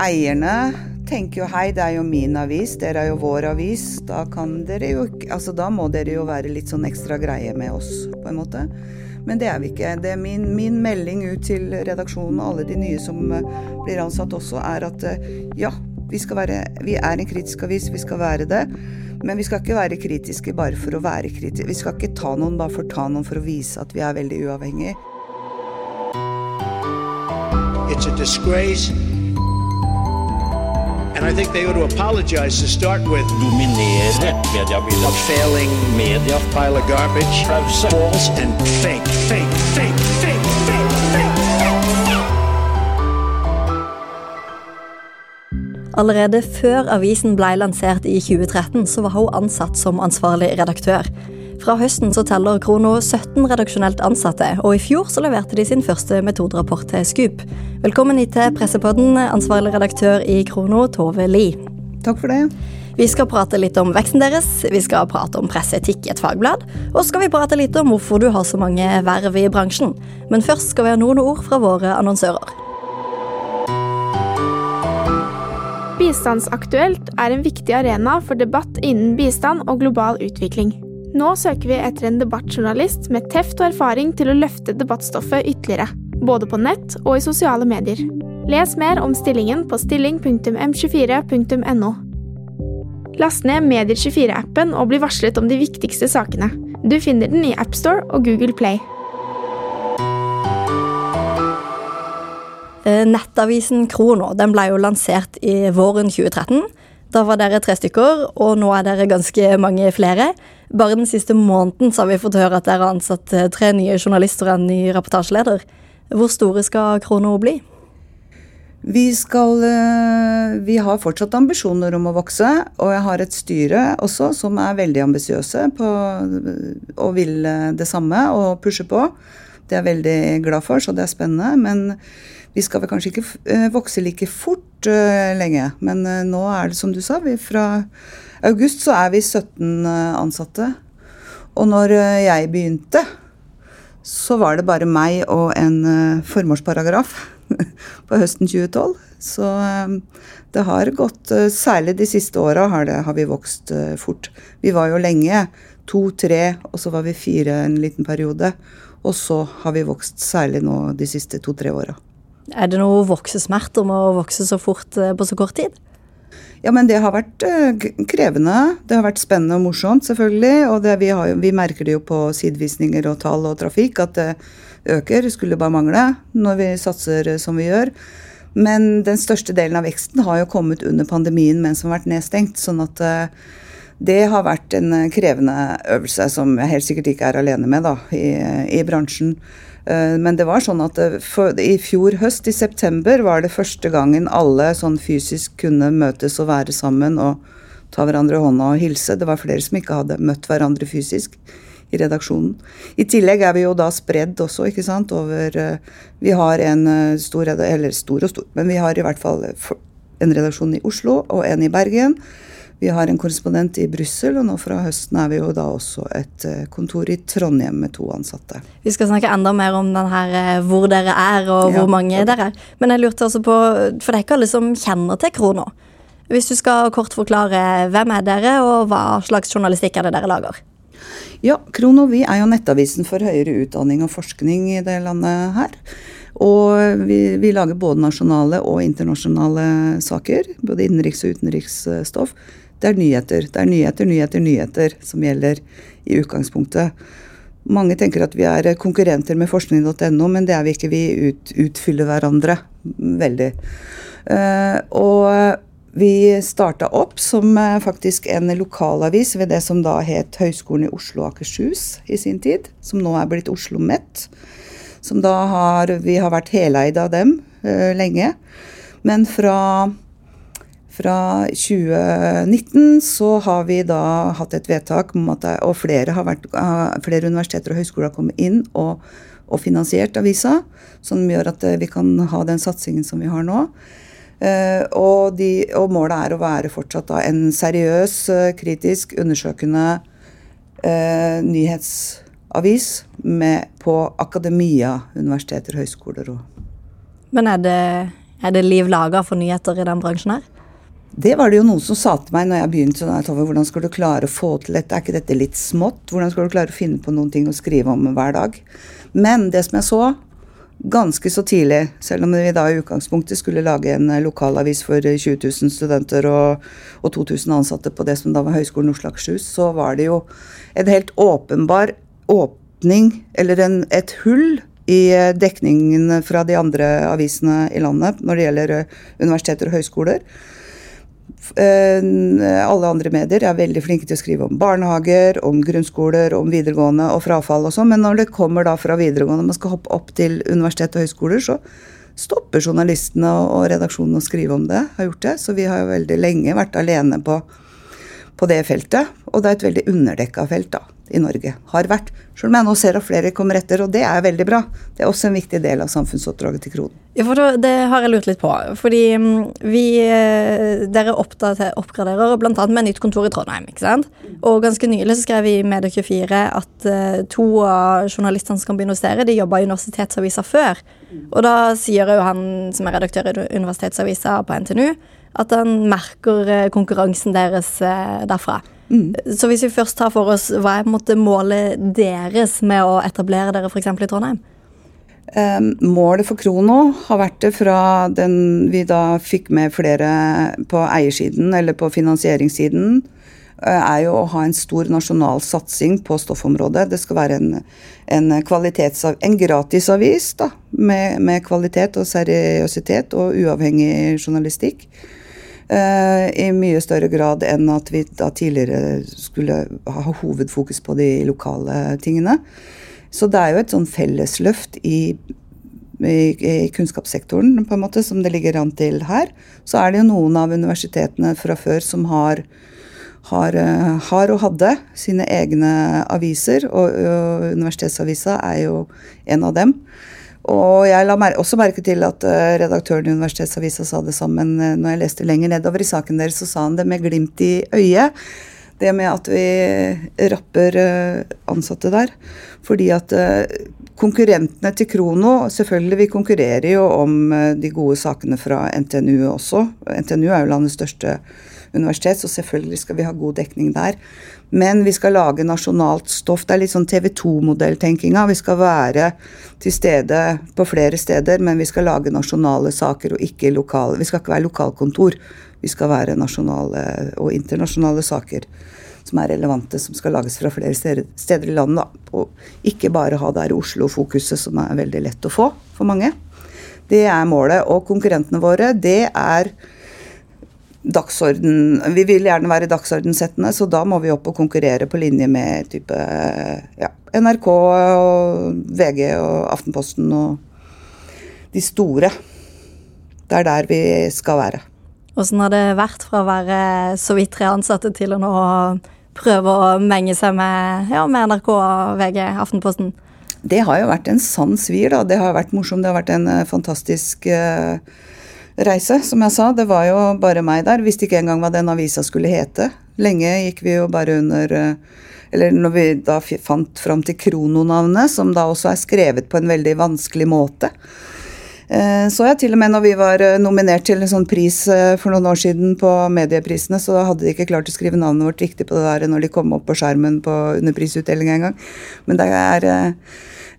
eierne tenker jo hei, det er jo min avis, dere er jo vår avis. Da kan dere jo Altså da må dere jo være litt sånn ekstra greie med oss, på en måte. Men det er vi ikke. Det er min, min melding ut til redaksjonen og alle de nye som eh, blir ansatt også, er at eh, ja, vi, skal være, vi er en kritisk avis, vi skal være det. Men vi skal ikke være kritiske bare for å være kritiske. Vi skal ikke ta noen bare for å ta noen for å vise at vi er veldig uavhengige. It's a disgrace. And I think they ought to apologize to start with. Dominere mediebildet. A failing Media. pile of garbage. Pause. False and fake, fake, fake, fake, fake, fake. Allerede før avisen ble lansert i 2013, så var hun ansatt som ansvarlig redaktør. Fra høsten så teller Krono 17 redaksjonelt ansatte, og i fjor så leverte de sin første metoderapport til Scoop. Velkommen hit til Pressepodden, ansvarlig redaktør i Krono, Tove Li. Takk for det. Vi skal prate litt om veksten deres, vi skal prate om presseetikk i et fagblad, og skal vi prate litt om hvorfor du har så mange verv i bransjen. Men først skal vi ha noen ord fra våre annonsører. Bistandsaktuelt er en viktig arena for debatt innen bistand og global utvikling. Nå søker vi etter en debattjournalist med teft og erfaring til å løfte debattstoffet ytterligere, både på nett og i sosiale medier. Les mer om stillingen på stilling.m24.no. Last ned Medier24-appen og bli varslet om de viktigste sakene. Du finner den i AppStore og Google Play. Eh, Nettavisen Krono den ble jo lansert i våren 2013. Da var dere tre stykker, og nå er dere ganske mange flere. Bare den siste måneden så har vi fått høre at dere har ansatt eh, tre nye journalister og en ny reportasjeleder. Hvor store skal Krono bli? Vi skal eh, Vi har fortsatt ambisjoner om å vokse, og jeg har et styre også som er veldig ambisiøse og vil eh, det samme og pushe på. Det er jeg veldig glad for, så det er spennende. Men vi skal vel kanskje ikke vokse like fort lenge. Men nå er det som du sa, vi fra august så er vi 17 eh, ansatte. Og når eh, jeg begynte, så var det bare meg og en eh, formålsparagraf på høsten 2012. Så det har gått Særlig de siste åra har, har vi vokst fort. Vi var jo lenge. To-tre, og så var vi fire en liten periode. Og så har vi vokst særlig nå de siste to-tre åra. Er det noe voksesmerter med å vokse så fort på så kort tid? Ja, men det har vært eh, krevende. Det har vært spennende og morsomt, selvfølgelig. Og det, vi, har, vi merker det jo på sidevisninger og tall og trafikk at det øker. Skulle bare mangle når vi satser eh, som vi gjør. Men den største delen av veksten har jo kommet under pandemien mens vi har vært nedstengt. Sånn at eh, det har vært en krevende øvelse som jeg helt sikkert ikke er alene med da, i, i bransjen. Eh, Men det var sånn at eh, i fjor høst, i september, var det første gangen alle sånn fysisk kunne møtes og være sammen og ta hverandre i hånda og hilse. Det var flere som ikke hadde møtt hverandre fysisk i redaksjonen. I tillegg er vi jo da spredd også, ikke sant, over eh, Vi har en stor Eller stor og stor, men vi har i hvert fall en redaksjon i Oslo og en i Bergen. Vi har en korrespondent i Brussel, og nå fra høsten er vi jo da også et eh, kontor i Trondheim med to ansatte. Vi skal snakke enda mer om den her, eh, hvor dere er og Ja. hvor mange dere er. Men jeg lurte også på, for det er ikke alle som kjenner til Krono. Hvis du skal kort forklare hvem er dere, og hva slags journalistikk er det dere lager? Ja, Krono vi er jo nettavisen for høyere utdanning og forskning i det landet her. Og vi, vi lager både nasjonale og internasjonale saker. Både innenriks- og utenriksstoff. Det er nyheter. Det er nyheter, nyheter, nyheter som gjelder i utgangspunktet. Mange tenker at vi er konkurrenter med forskning.no, men det er vi ikke. Vi ut, utfyller hverandre veldig. Eh, og vi starta opp som eh, faktisk en lokalavis ved det som da het Høgskolen i Oslo og Akershus i sin tid. Som nå er blitt Oslo OsloMet. Som da har Vi har vært heleid av dem eh, lenge. Men fra, fra 2019 så har vi da hatt et vedtak om at Og flere, vært, flere universiteter og høyskoler har kommet inn og, og finansiert avisa. Som gjør at eh, vi kan ha den satsingen som vi har nå. Eh, og, de, og målet er å være fortsatt da en seriøs, eh, kritisk, undersøkende nyhetsavis med, på akademia, universiteter, høyskoler og Men er det Er det liv laga for nyheter i den bransjen her? Det var det jo noen som sa til meg når jeg begynte. sånn, Tove, Hvordan skal du klare å få til dette? Er ikke dette litt smått? Hvordan skal du klare å finne på noen ting å skrive om hver dag? Men det som jeg så ganske så tidlig, selv om vi da i utgangspunktet skulle lage en eh, lokalavis for 20 000 studenter og, og 2000 ansatte på det som da var Høgskolen Oslo Akershus, så var det jo en helt åpenbar åpning, eller en, et hull i eh, dekningen fra de andre avisene i landet når det gjelder eh, universiteter og høyskoler. Eh, alle andre medier er veldig flinke til å skrive om barnehager, om grunnskoler, om videregående og frafall og sånn, men når det kommer da fra videregående man skal hoppe opp til universitet og høyskoler, så stopper journalistene og redaksjonen å skrive om det. har gjort det, Så vi har jo veldig lenge vært alene på, på det feltet. Og det er et veldig underdekka felt da, i Norge. Har vært. Selv om jeg nå ser at flere kommer etter, og det er veldig bra. Det er også en viktig del av samfunnsoppdraget til Kronen. Ja, for Det har jeg lurt litt på. Fordi mm, vi eh, Dere oppdater- oppgraderer bl.a. med nytt kontor i Trondheim. ikke sant? Og ganske nylig så skrev vi i Medie24 at eh, to av journalistene som kan begynne å dere, de jobba i universitetsaviser før. Og da sier jo han som er redaktør i universitetsavisa på NTNU, at han merker eh, konkurransen deres eh, derfra. Så hvis vi først tar for oss, hva er måte målet deres med å etablere dere f.eks. i Trondheim? Um, målet for Krono har vært det fra den vi da fikk med flere på eiersiden, eller på finansieringssiden, eh, er jo å ha en stor nasjonal satsing på stoffområdet. Det skal være en, en, en gratisavis da, med, med kvalitet og seriøsitet og uavhengig journalistikk. Eh, I mye større grad enn at vi da tidligere skulle ha hovedfokus på de lokale tingene. Så det er jo et sånn fellesløft i, i, i kunnskapssektoren på en måte, som det ligger an til her. Så er det jo noen av universitetene fra før som har, har, eh, har og hadde sine egne aviser, og, og Universitetsavisa er jo en av dem. Og jeg la mer også merke til at eh, redaktøren i Universitetsavisa sa det sammen uh, når jeg leste lenger nedover i saken deres, så sa han det med glimt i øyet. Det med at vi rapper eh, ansatte der. Fordi at eh, konkurrentene til Krono Selvfølgelig, vi konkurrerer jo om eh, de gode sakene fra NTNU også. NTNU er jo landets største universitet, så selvfølgelig skal vi ha god dekning der. Men vi skal lage nasjonalt stoff. Det er litt sånn TV 2-modelltenkinga. Vi skal være til stede på flere steder, men vi skal lage nasjonale saker og ikke lokale. Vi skal ikke være lokalkontor. Vi skal være nasjonale og internasjonale saker som er relevante, som skal lages fra flere steder, i landet. Og ikke bare ha det her Oslo-fokuset, som er veldig lett å få for mange. Det er målet. Og konkurrentene våre, det er dagsorden Vi vil gjerne være dagsordensettende, så da må vi opp og konkurrere på linje med type ja, NRK og VG og Aftenposten og de store. Det er der vi skal være. Åssen har det vært fra å være så vidt tre ansatte til å nå prøve å menge seg med, ja, med NRK, VG, Aftenposten? Det har jo vært en sann svir, da. Det har vært morsomt. Det har vært en eh, fantastisk eh, reise, som jeg sa. Det var jo bare meg der. Visste ikke engang hva den avisa skulle hete. Lenge gikk vi jo bare under eh, Eller når vi da fant fram til krononavnet, som da også er skrevet på en veldig vanskelig måte. Eh, Så jeg til og med når vi var eh, nominert til en sånn pris for noen år siden på medieprisene, så hadde de ikke klart å skrive navnet vårt riktig på det der når de kom opp på skjermen på under prisutdelinga en gang. Men det er,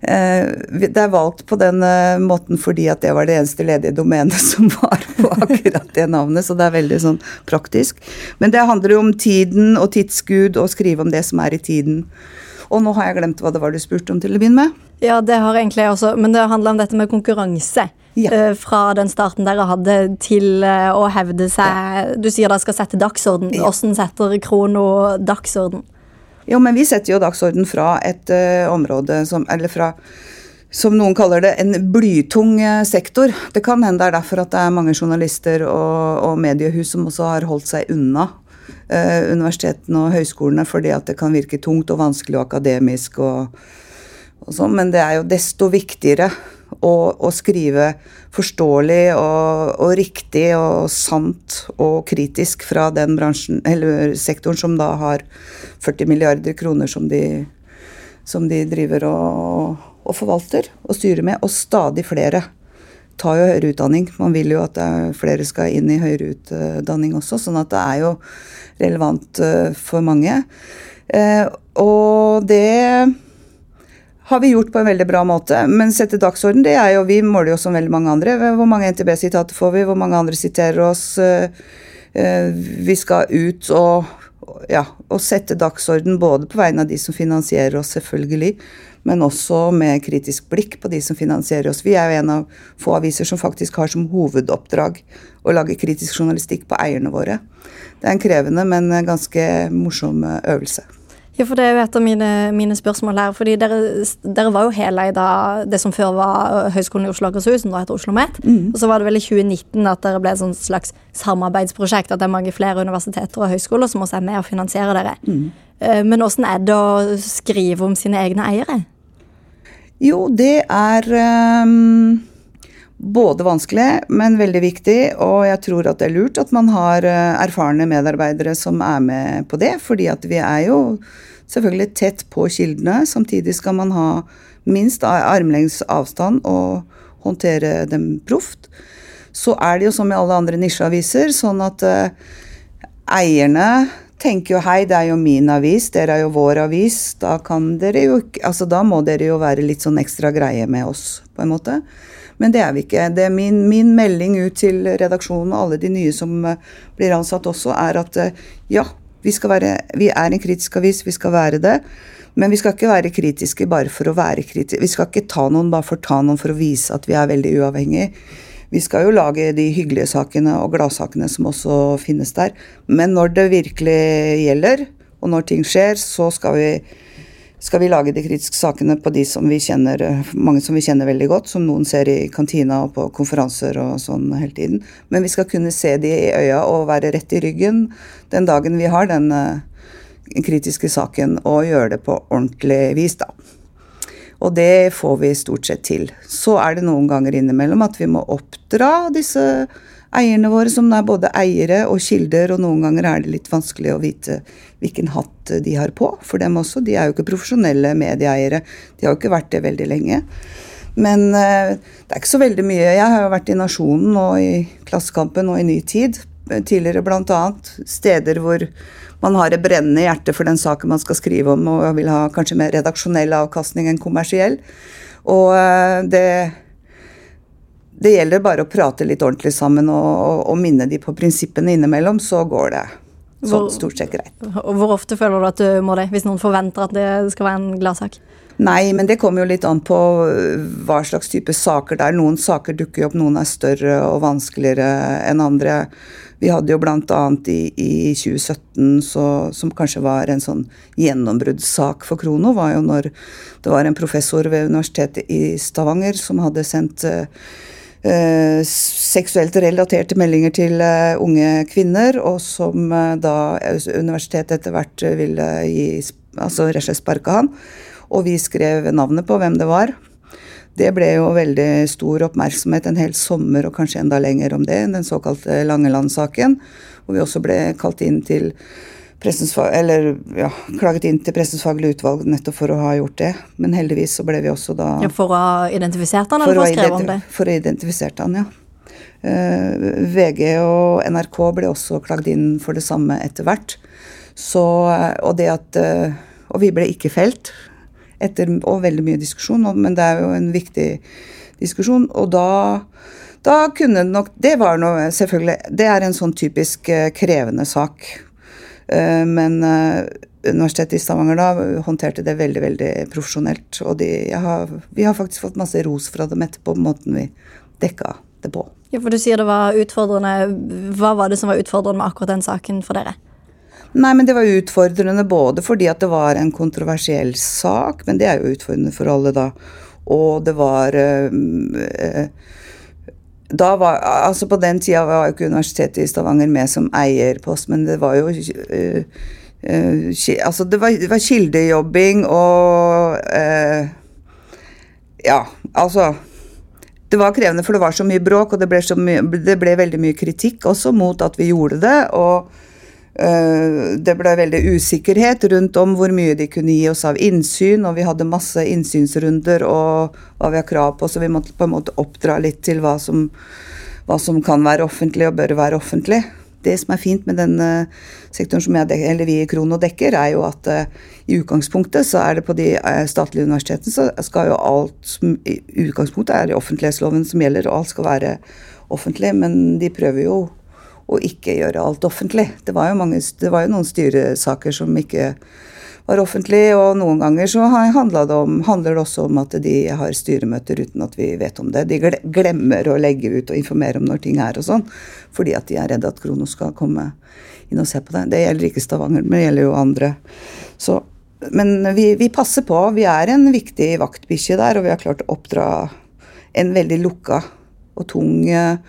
det er valgt på den eh, måten fordi at det var det eneste ledige domenet som var på akkurat det navnet, så det er veldig sånn praktisk. Men det handler jo om tiden og tidsgud og skrive om det som er i tiden. Og nå har jeg glemt hva det var du spurte om til å begynne med. Ja, det har egentlig jeg også, men det handler om dette med konkurranse. Ja. eh, Fra den starten dere hadde til eh, å hevde seg Du sier dere skal sette dagsorden. Ja. Hvordan setter Krono dagsorden? Jo, men vi setter jo dagsorden fra et uh, område som Eller fra som noen kaller det, en blytung eh, sektor. Det kan hende det er derfor at det er mange journalister og, og mediehus som også har holdt seg unna uh, universitetene og høyskolene fordi at det kan virke tungt og vanskelig og akademisk og, og sånn. Men det er jo desto viktigere å, og skrive forståelig og, og riktig og sant og kritisk fra den bransjen, eller sektoren som da har 40 milliarder kroner som de, som de driver og, og forvalter og styrer med, og stadig flere tar jo høyere utdanning. Man vil jo at er flere skal inn i høyere utdanning også, sånn at det er jo relevant eh, for mange. Eh, og det har vi gjort på en veldig bra måte. Men sette dagsorden, det er jo Vi måler jo som veldig mange andre. Hvor mange NTB-sitater får vi? Hvor mange andre siterer oss? Eh, eh, Vi skal ut og, ja, og sette dagsorden både på vegne av de som finansierer oss, selvfølgelig, men også med kritisk blikk på de som finansierer oss. Vi er jo en av få aviser som faktisk har som hovedoppdrag å lage kritisk journalistikk på eierne våre. Det er en krevende, men ganske morsom øvelse. Ja, for Det er jo et av mine, mine spørsmål her. fordi dere, dere var jo heleid av det som før var Høgskolen i Oslo og Akershus, nå heter Oslo Met. Mm. Og så var det vel i 2019 at dere ble et slags samarbeidsprosjekt. At det er mange flere universiteter og høyskoler som også er med og finansierer dere. Mm. Eh, men åssen er det å skrive om sine egne eiere? Jo, det er um, både vanskelig, men veldig viktig. Og jeg tror at det er lurt at man har eh, erfarne medarbeidere som er med på det. Fordi at vi er jo selvfølgelig tett på kildene. Samtidig skal man ha minst armlengdes avstand og håndtere dem proft. Så er det jo som i alle andre nisjeaviser, sånn at uh, eierne tenker jo hei, det er jo min avis, dere er jo vår avis. Da kan dere jo Altså da må dere jo være litt sånn ekstra greie med oss, på en måte. Men det er vi ikke. Er min, min melding ut til redaksjonen og alle de nye som uh, blir ansatt også, er at uh, ja, vi, være, vi er en kritisk avis, vi skal være det. Men vi skal ikke være kritiske bare for å være kritiske. Vi skal ikke ta noen bare for å ta noen for å vise at vi er veldig uavhengige. Vi skal jo lage de hyggelige sakene og gladsakene som også finnes der. Men når det virkelig gjelder, og når ting skjer, så skal vi, skal vi lage de kritiske sakene på de som vi kjenner, mange som vi kjenner veldig godt, som noen ser i kantina og på konferanser og sånn hele tiden. Men vi skal kunne se de i øya og være rett i ryggen den dagen vi har den uh, kritiske saken, og gjøre det på ordentlig vis, da. Og det får vi stort sett til. Så er det noen ganger innimellom at vi må oppdra disse eierne våre, som er både eiere og kilder, og noen ganger er det litt vanskelig å vite hvilken hatt de har på for dem også. De er jo ikke profesjonelle medieeiere. De har jo ikke vært det veldig lenge. Men uh, det er ikke så veldig mye. Jeg har jo vært i Nasjonen og i Klassekampen og i Ny Tid tidligere, bl.a. Steder hvor man har et brennende hjerte for den saken man skal skrive om, og vil ha kanskje mer redaksjonell avkastning enn kommersiell. Og eh, det det gjelder bare å prate litt ordentlig sammen og, og, og minne de på prinsippene innimellom, så går det sånn stort sett greit. Hvor ofte føler du at du må det, hvis noen forventer at det skal være en gladsak? Nei, men det kommer jo litt an på hva slags type saker det er. Noen saker dukker jo opp, noen er større og vanskeligere enn andre. Vi hadde jo bl.a. I, i 2017, så, som kanskje var en sånn gjennombruddssak for Krono, var jo når det var en professor ved Universitetet i Stavanger som hadde sendt uh, seksuelt relaterte meldinger til uh, unge kvinner, og som uh, da universitetet etter hvert ville gi altså rett og slett sparke han. Og vi skrev navnet på hvem det var. Det ble jo veldig stor oppmerksomhet en hel sommer og kanskje enda lenger om det, den såkalte Langeland-saken. Hvor vi også ble kalt inn til eller ja, klaget inn til Pressens faglige utvalg nettopp for å ha gjort det. Men heldigvis så ble vi også da ja, For å ha identifisert han, eller for å skrive om det? For å ha identifisert han, ja. Uh, eh, VG og NRK ble også klagd inn for det samme etter hvert. Så, og det at uh, Og vi ble ikke felt etter, og veldig mye diskusjon, men det er jo en viktig diskusjon. Og da, da kunne det nok Det var noe selvfølgelig Det er en sånn typisk eh, krevende sak. Eh, men eh, Universitetet i Stavanger da håndterte det veldig veldig profesjonelt. Og de, har, vi har faktisk fått masse ros fra dem etterpå, måten vi dekka det på. Ja, for Du sier det var utfordrende. Hva var det som var utfordrende med akkurat den saken for dere? Nei, men det var utfordrende både fordi at det var en kontroversiell sak, men det er jo utfordrende for alle, da. Og det var øh, da var, altså På den tida var jo ikke Universitetet i Stavanger med som eierpost, men det var jo uh, uh, Altså, det var, det var kildejobbing og Ja, altså det var krevende, for det var så mye bråk, og det ble, mye, det ble veldig mye kritikk også mot at vi gjorde det. og Det ble veldig usikkerhet rundt om hvor mye de kunne gi oss av innsyn, og vi hadde masse innsynsrunder og hva vi har krav på, så vi måtte på en måte oppdra litt til hva som, hva som kan være offentlig og bør være offentlig. Det som er fint med den eh, sektoren som jeg, dek- eller vi i Krono dekker, er jo at eh, i utgangspunktet så er det på de eh, statlige universitetene så skal jo alt i utgangspunktet er det offentlighetsloven som gjelder, og alt skal være offentlig, men de prøver jo å ikke gjøre alt offentlig. Det var jo, mange, det var jo noen styresaker som ikke var offentlig, og noen ganger så handler det om, handler det også om at de har styremøter uten at vi vet om det. De glemmer å legge ut og informere om når ting er og sånn, fordi at de er redde at Krono skal komme inn og se på det. Det gjelder ikke Stavanger, men det gjelder jo andre. Så, men vi, vi passer på. Vi er en viktig vaktbikkje der, og vi har klart å oppdra en veldig lukka og tung eh,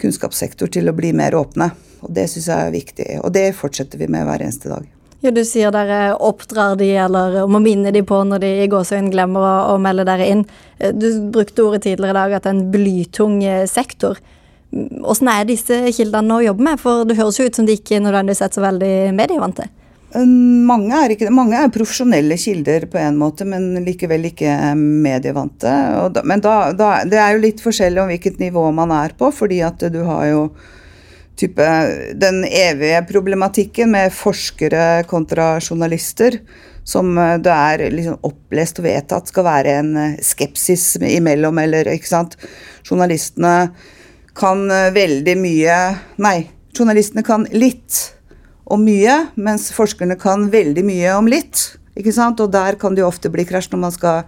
kunnskapssektor til å bli mer åpne. Og det syns jeg er viktig, og det fortsetter vi med hver eneste dag. Ja, Du sier dere oppdrar de, eller må minne de på når de i gåsøyn glemmer å, å melde dere inn. Eh, Du brukte ordet tidligere i dag at det er en blytung eh, sektor. Hvordan er disse kildene å jobbe med? For det høres jo ut som de ikke nødvendigvis er så veldig medievante. Eh, Mange er, ikke, mange er profesjonelle kilder på en måte, men likevel ikke medievante. Da, men da, da, det er jo litt forskjellig om hvilket nivå man er på, fordi at du har jo type den evige problematikken med forskere kontra journalister, som eh, det er liksom opplest og vedtatt skal være en eh, skepsis imellom, eller ikke sant. Journalistene kan veldig mye Nei, journalistene kan litt om mye, mens forskerne kan veldig mye om litt. Ikke sant? Og der kan det jo ofte bli krasj når man skal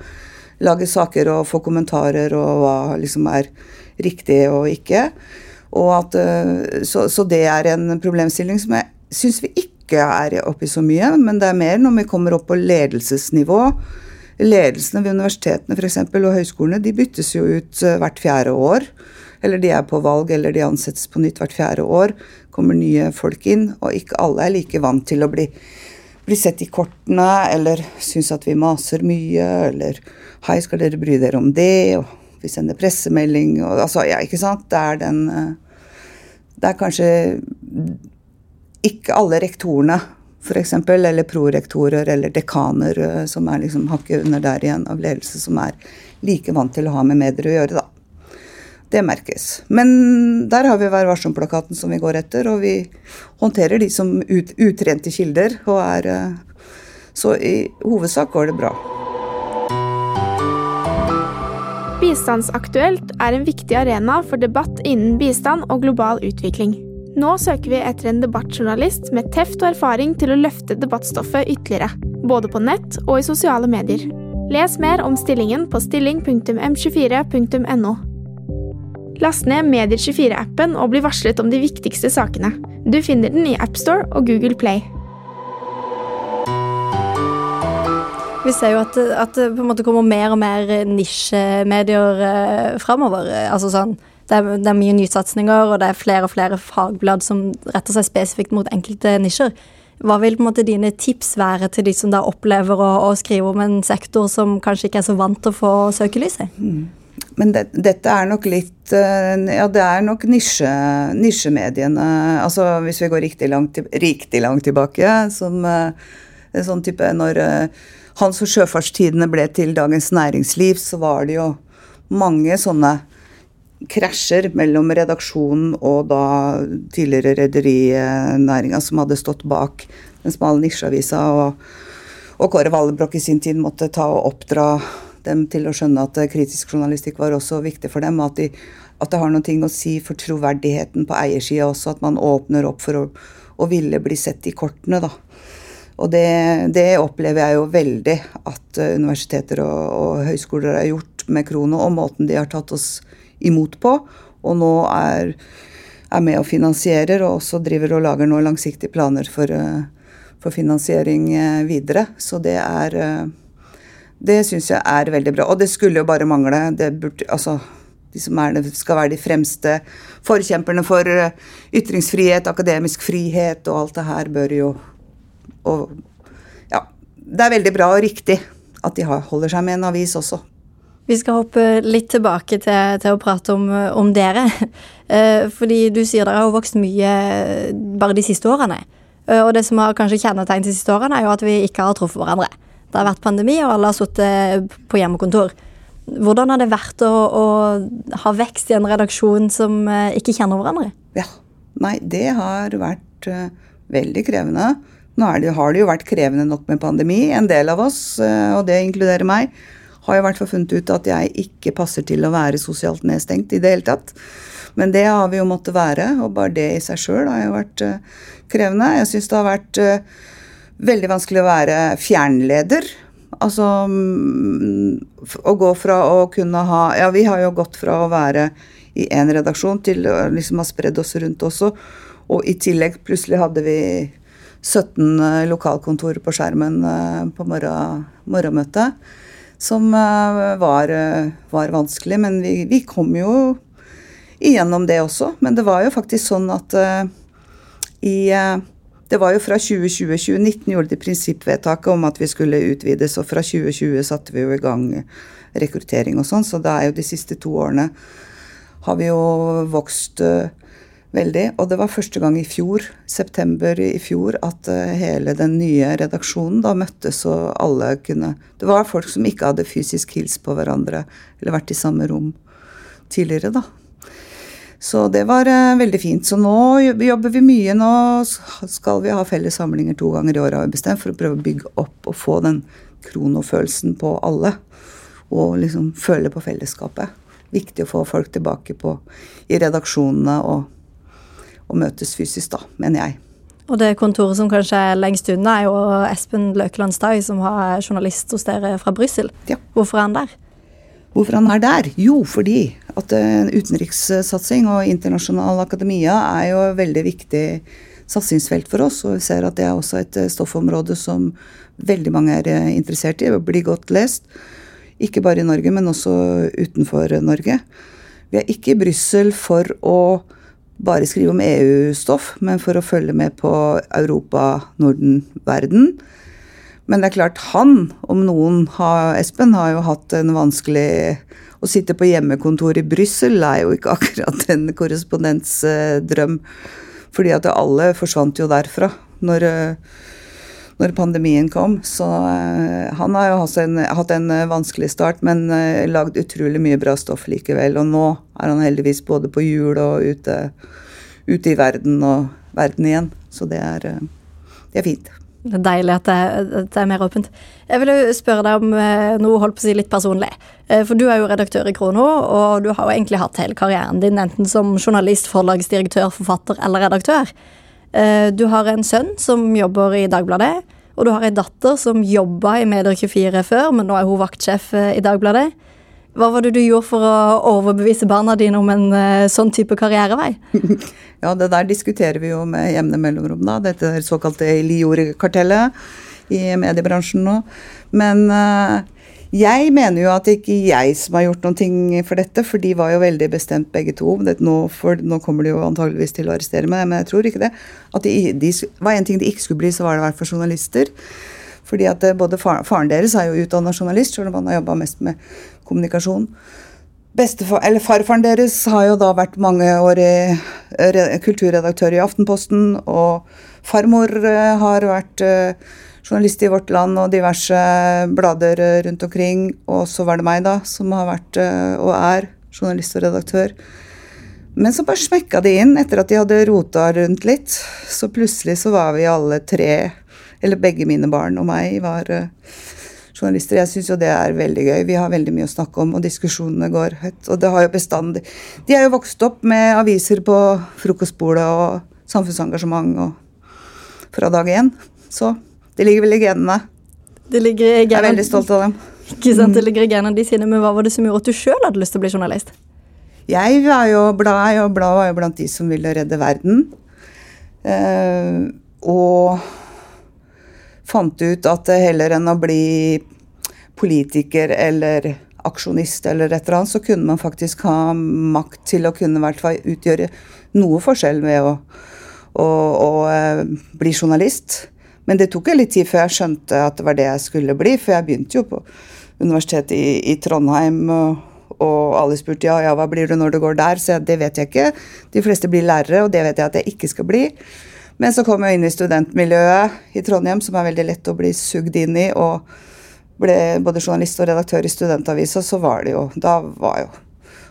lage saker og få kommentarer og hva liksom er riktig og ikke. Og at, eh, så, så det er en problemstilling som jeg syns vi ikke er oppi så mye, men det er mer når vi kommer opp på ledelsesnivå. Ledelsene ved universitetene for eksempel, og høyskolene de byttes jo ut eh, hvert fjerde år. Eller de er på valg, eller de ansettes på nytt hvert fjerde år. Kommer nye folk inn, og ikke alle er like vant til å bli, bli sett i kortene, eller syns at vi maser mye, eller hei, skal dere bry dere om det, og vi sender pressemelding, og altså, ja, ikke sant. Det er den eh, Det er kanskje ikke alle rektorene, f.eks., eller prorektorer eller dekaner, eh, som er liksom hakket under der igjen av ledelse, som er like vant til å ha med medier å gjøre, da. Det merkes. Men der har vi Vær varsom-plakaten som vi går etter, og vi håndterer de som ut, utrente kilder. og er... eh, Så i hovedsak går det bra. Bistandsaktuelt er en viktig arena for debatt innen bistand og global utvikling. Nå søker vi etter en debattjournalist med teft og erfaring til å løfte debattstoffet ytterligere, både på nett og i sosiale medier. Les mer om stillingen på stilling.m24.no. Last ned Medier24-appen og bli varslet om de viktigste sakene. Du finner den i AppStore og Google Play. Vi ser jo at, at det på en måte kommer mer og mer nisjemedier eh, framover. Altså sånn, det, er, det er mye nysatsinger, og det er flere og flere fagblad som retter seg spesifikt mot enkelte nisjer. Hva vil på en måte dine tips være til de som da opplever å, å skrive om en sektor som kanskje ikke er så vant til å få søkelyset? Men det, dette er nok litt eh, Ja, det er nok nisje, nisjemediene Altså hvis vi går riktig langt, riktig langt tilbake, som eh, en sånn type Når eh, Hans- og sjøfartstidene ble til Dagens Næringsliv, så var det jo mange sånne krasjer mellom redaksjonen og da tidligere rederinæringa som hadde stått bak den smale nisjeavisa. Og, og Kåre Vallebrokk i sin tid måtte ta og oppdra dem til å skjønne at eh, kritisk journalistikk var også viktig for dem. At, de, at det har noe å si for troverdigheten på eiersida også. At man åpner opp for å, å ville bli sett i kortene, da. Og det, det opplever jeg jo veldig at eh, universiteter og, og høyskoler har gjort med Krono, og måten de har tatt oss imot på. Og nå er, er med og finansierer, og også driver og lager nå langsiktige planer for, eh, for finansiering videre. Så det er Det syns jeg er veldig bra. Og det skulle jo bare mangle. Det burde, altså, de som er, skal være de fremste forkjemperne for eh, ytringsfrihet, akademisk frihet og alt det her, bør jo og ja, det er veldig bra og riktig at de holder seg med en avis også. Vi skal hoppe litt tilbake til, til å prate om, om dere. Eh, fordi du sier dere har vokst mye bare de siste årene. Eh, Og det som har kanskje kjennetegnet de siste årene, er jo at vi ikke har truffet hverandre. Det har vært pandemi, og alle har sittet på hjemmekontor. Hvordan har det vært å, å ha vekst i en redaksjon som eh, ikke kjenner hverandre? Ja. Nei, det har vært uh, veldig krevende. Nå det, har det jo vært krevende nok med pandemi. En del av oss, uh, og det inkluderer meg, har i hvert fall funnet ut at jeg ikke passer til å være sosialt nedstengt i det hele tatt. Men det har vi jo måttet være, og bare det i seg sjøl har jo vært uh, krevende. Jeg syns det har vært veldig vanskelig å være fjernleder. Altså mm, å gå fra å kunne ha Ja, vi har jo gått fra å være i én redaksjon til å liksom ha spredd oss rundt også. Og i tillegg plutselig hadde vi 17 lokalkontorer lokalkontor på skjermen eh, på morgen, morgenmøtet. Som eh, var, eh, var vanskelig, men vi, vi kom jo igjennom det også. Men det var jo faktisk sånn at eh, i eh, Det var jo fra 2020-2019 gjorde de prinsippvedtaket om at vi skulle utvides, og fra 2020 satte vi jo i gang rekruttering og sånn, så det er jo de siste to årene har vi jo vokst eh, veldig. Og det var første gang i fjor, september i fjor, at eh, hele den nye redaksjonen da møttes og alle kunne Det var folk som ikke hadde fysisk hilst på hverandre eller vært i samme rom tidligere, da. Så det var eh, veldig fint. Så nå jobber vi mye. Nå skal vi ha felles samlinger to ganger i året, har vi bestemt, for å prøve å bygge opp og få den kronofølelsen på alle. Og liksom føle på fellesskapet. Viktig å få folk tilbake på, i redaksjonene og, og møtes fysisk, da, mener jeg. Og det kontoret som kanskje er lengst unna, er jo Espen Løkeland Støy, som har journalist hos dere fra Brussel. Ja. Hvorfor er han der? Hvorfor han er der? Jo, fordi at eh, utenrikssatsing og internasjonal akademia er jo veldig viktig satsingsfelt for oss. Og vi ser at det er også et eh, stoffområde som veldig mange er eh, interessert i og blir godt lest. Ikke bare i Norge, men også utenfor Norge. Vi er ikke i Brussel for å bare skrive om EU-stoff, men for å følge med på Europa, Norden, verden. Men det er klart, han, om noen, har, Espen, har jo hatt en vanskelig Å sitte på hjemmekontor i Brussel er jo ikke akkurat en korrespondensdrøm. Fordi at alle forsvant jo derfra når, når pandemien kom. Så eh, han har jo hatt en, hatt en eh, vanskelig start, men eh, lagd utrolig mye bra stoff likevel. Og nå er han heldigvis både på hjul og ute, ute i verden og verden igjen. Så det er, det er fint. Det er deilig at det, det er mer åpent. Jeg vil jo spørre deg om eh, noe holdt på å si litt personlig. Eh, For du er jo redaktør i Krono, og du har jo egentlig hatt hele karrieren din enten som journalist, forlagsdirektør, forfatter eller redaktør. Eh, Du har en sønn som jobber i Dagbladet, og du har ei datter som jobba i Medier24 før, men nå er hun vaktsjef i Dagbladet. Hva var det du gjorde for å overbevise barna dine om en eh, sånn type karrierevei? Ja, det der diskuterer vi jo med jevne mellomrom, da. Dette såkalte Lior-kartellet i mediebransjen nå. Men eh, jeg mener jo at det ikke jeg som har gjort noen ting for dette, for de var jo veldig bestemt begge to. Nå, for, nå kommer de jo antageligvis til å arrestere meg, men jeg tror ikke det. At de, de, var en ting de ikke skulle bli, så var det i hvert fall journalister. Fordi at eh, både far, Faren deres er jo utdanna journalist, selv om han har jobba mest med kommunikasjon. Bestefar, eller Farfaren deres har jo da vært mange år i, kulturredaktør i Aftenposten. Og farmor eh, har vært eh, journalist i Vårt Land og diverse blader eh, rundt omkring. Og så var det meg, da, som har vært eh, og er journalist og redaktør. Men så bare smekka de inn etter at de hadde rota rundt litt. Så plutselig så var vi alle tre, eller begge mine barn og meg, var eh, journalister. Jeg syns jo det er veldig gøy. Vi har veldig mye å snakke om, og diskusjonene går høyt. Og det har jo bestandig De er jo vokst opp med aviser på frokostbordet og samfunnsengasjement og fra dag én. Så det ligger vel i genene. Det ligger i Jeg er veldig stolt av dem. Ikke sant, det ligger i genene de sine, men hva var det som gjorde at du sjøl hadde lyst til å bli journalist? Jeg var jo blad, og blad var jo blant de som ville redde verden. Uh, og fant ut at heller enn å bli politiker eller aksjonist eller et eller annet, så kunne man faktisk ha makt til å kunne i hvert fall utgjøre noe forskjell ved å, å, å eh, bli journalist. Men det tok litt tid før jeg skjønte at det var det jeg skulle bli, for jeg begynte jo på universitetet i, i Trondheim. og og alle spurte ja, ja, hva blir du når du går der, så det vet jeg ikke. De fleste blir lærere, og det vet jeg at jeg ikke skal bli. Men så kom jeg inn i studentmiljøet i Trondheim, som er veldig lett å bli sugd inn i. Og ble både journalist og redaktør i Studentavisa, så var det jo Da var jo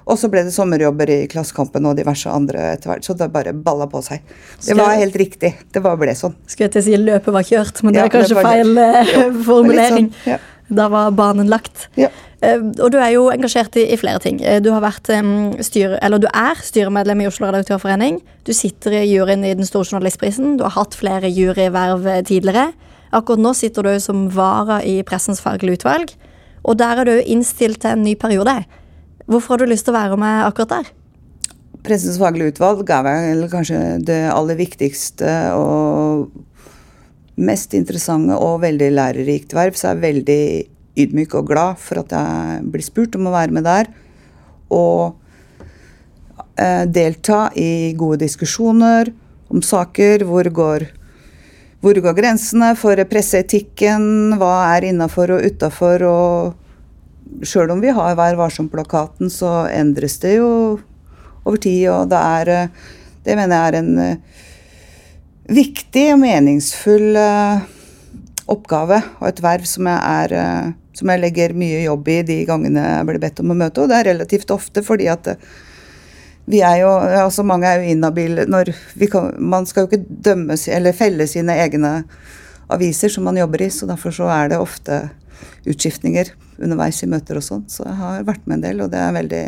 Og så ble det sommerjobber i Klassekampen og diverse andre etter hvert, så det bare balla på seg. Det var helt riktig. Det bare ble sånn. Skulle jeg til å si løpet var kjørt, men det Ja, er kanskje det feil eh, Jo, formulering. sånn, ja. Da var banen lagt. Ja. Eh, og du er jo engasjert i, i flere ting. Eh, Du har vært eller du er styremedlem i Oslo Redaktørforening. Du sitter i juryen i Den store journalistprisen. Du har hatt flere juryverv eh, tidligere. Akkurat nå sitter du som vara i Pressens faglige utvalg. Og der er du innstilt til en ny periode. Hvorfor har du lyst til å være med akkurat der? Pressens faglige utvalg er vel kanskje det aller viktigste og mest interessante og veldig lærerikt verv, så jeg er veldig ydmyk og glad for at jeg blir spurt om å være med der. Og eh, delta i gode diskusjoner om saker. Hvor går, hvor går grensene for presseetikken? Hva er innafor og utafor? Og sjøl om vi har Vær varsom-plakaten, så endres det jo over tid, og det er eh, Det mener jeg er en eh, viktig og meningsfull eh, oppgave og et verv som jeg, er, eh, som jeg legger mye jobb i de gangene jeg blir bedt om å møte. Og det er relativt ofte, fordi at eh, vi er jo, altså Mange er jo inhabile når kan, Man skal jo ikke dømme eller felle sine egne aviser som man jobber i, så derfor så er det ofte utskiftninger underveis i møter og sånn. Så jeg har vært med en del, og det er veldig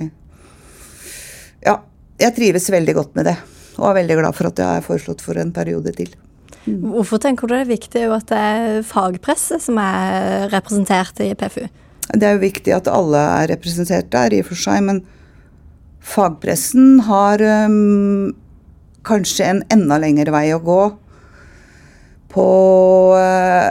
Ja, jeg trives veldig godt med det. Og er veldig glad for at jeg er foreslått for en periode til. Hvorfor tenker du det er viktig at det er fagpresse som er representert i PFU? Det er jo viktig at alle er representert der, i og for seg, men fagpressen har um, kanskje en enda lengre vei å gå på øh,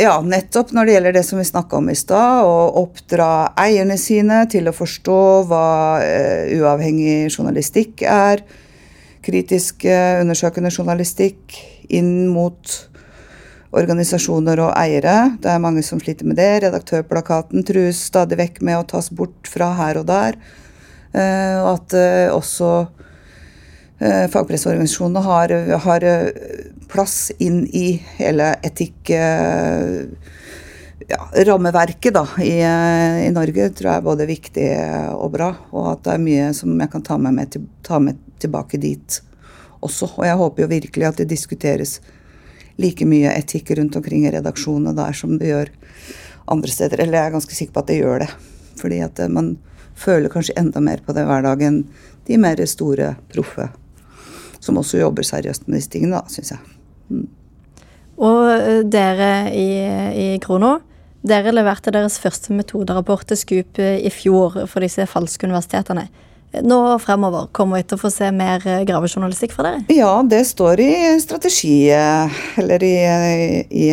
Ja, nettopp når det gjelder det som vi snakka om i stad, å oppdra eierne sine til å forstå hva uh, uavhengig journalistikk er. Kritisk øh, undersøkende journalistikk inn mot organisasjoner og eiere. Det er mange som sliter med det. Redaktørplakaten trues stadig vekk med å tas bort fra her og der. Eh, og at eh, også eh, fagpresseorganisasjonene har, har eh, plass inn i hele etikk... eh, ja, rammeverket da, i, eh, i Norge tror jeg er både viktig og bra. Og at det er mye som jeg kan ta med, meg til, ta med tilbake dit også. Og jeg håper jo virkelig at det diskuteres like mye etikk rundt omkring i redaksjonene der som det gjør andre steder. Eller jeg er ganske sikker på at det gjør det. Fordi at eh, man føler kanskje enda mer på det hver dag enn de mer store proffe. Som også jobber seriøst med disse tingene, da, syns jeg. Og eh, dere i, i Krono, dere leverte deres første metoderapport til Scoop eh, i fjor for disse falske universitetene. Nå fremover kommer vi til å få se mer eh, gravejournalistikk fra dere. Ja, det står i strategi, eh, eller i, i, i,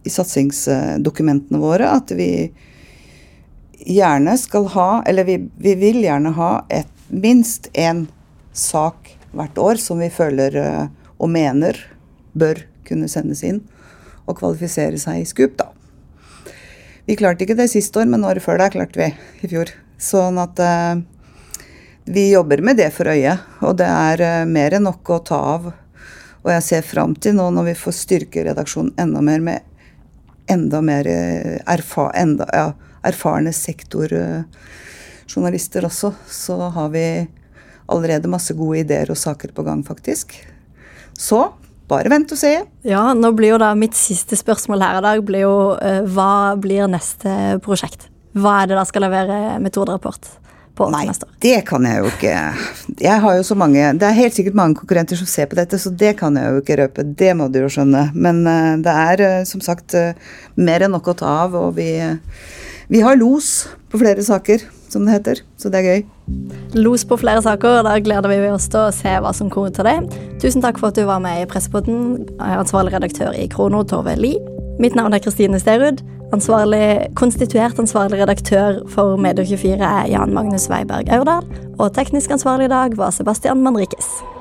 i satsingsdokumentene våre, at vi gjerne skal ha, eller vi, vi vil gjerne ha et, minst én sak hvert år som vi føler eh, og mener bør kunne sendes inn og kvalifisere seg i Scoop, da. Vi klarte ikke det siste år, men året før det klarte vi i fjor. Sånn at eh, vi jobber med det for øye, og det er eh, mer enn nok å ta av. Og jeg ser fram til nå når vi får styrke redaksjonen enda mer med enda mer eh, erfa enda, ja, erfarne sektorjournalister også, så har vi allerede masse gode ideer og saker på gang, faktisk. Så bare vent og se. Ja, nå blir jo da mitt siste spørsmål her i dag blir jo eh, hva blir neste prosjekt? Hva er det da skal levere metoderapport på Nei, neste år? det kan jeg jo ikke. Jeg har jo så mange Det er helt sikkert mange konkurrenter som ser på dette, så det kan jeg jo ikke røpe. Det må du jo skjønne. Men eh, det er eh, som sagt eh, mer enn nok å ta av, og vi, vi har los på flere saker, som det heter. Så det er gøy. Los på flere saker, da gleder vi oss til å se hva som kommer til deg. Tusen takk for at du var med i Pressepodden, ansvarlig redaktør i Krono, Tove Lie. Mitt navn er Kristine Sterud. Ansvarlig, konstituert ansvarlig redaktør for Medio24 er Jan Magnus Weiberg Aurdal. Og teknisk ansvarlig i dag var Sebastian Manrikes.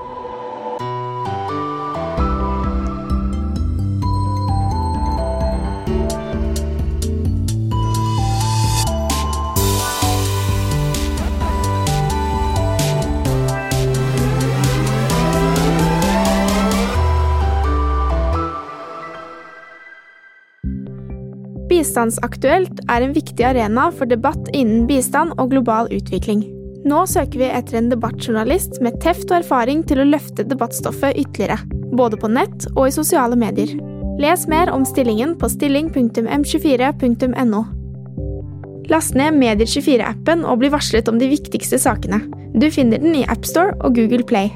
Bistandsaktuelt er en viktig arena for debatt innen bistand og global utvikling. Nå søker vi etter en debattjournalist med teft og erfaring til å løfte debattstoffet ytterligere, både på nett og i sosiale medier. Les mer om stillingen på stilling.m24.no. Last ned Medier24-appen og bli varslet om de viktigste sakene. Du finner den i AppStore og Google Play.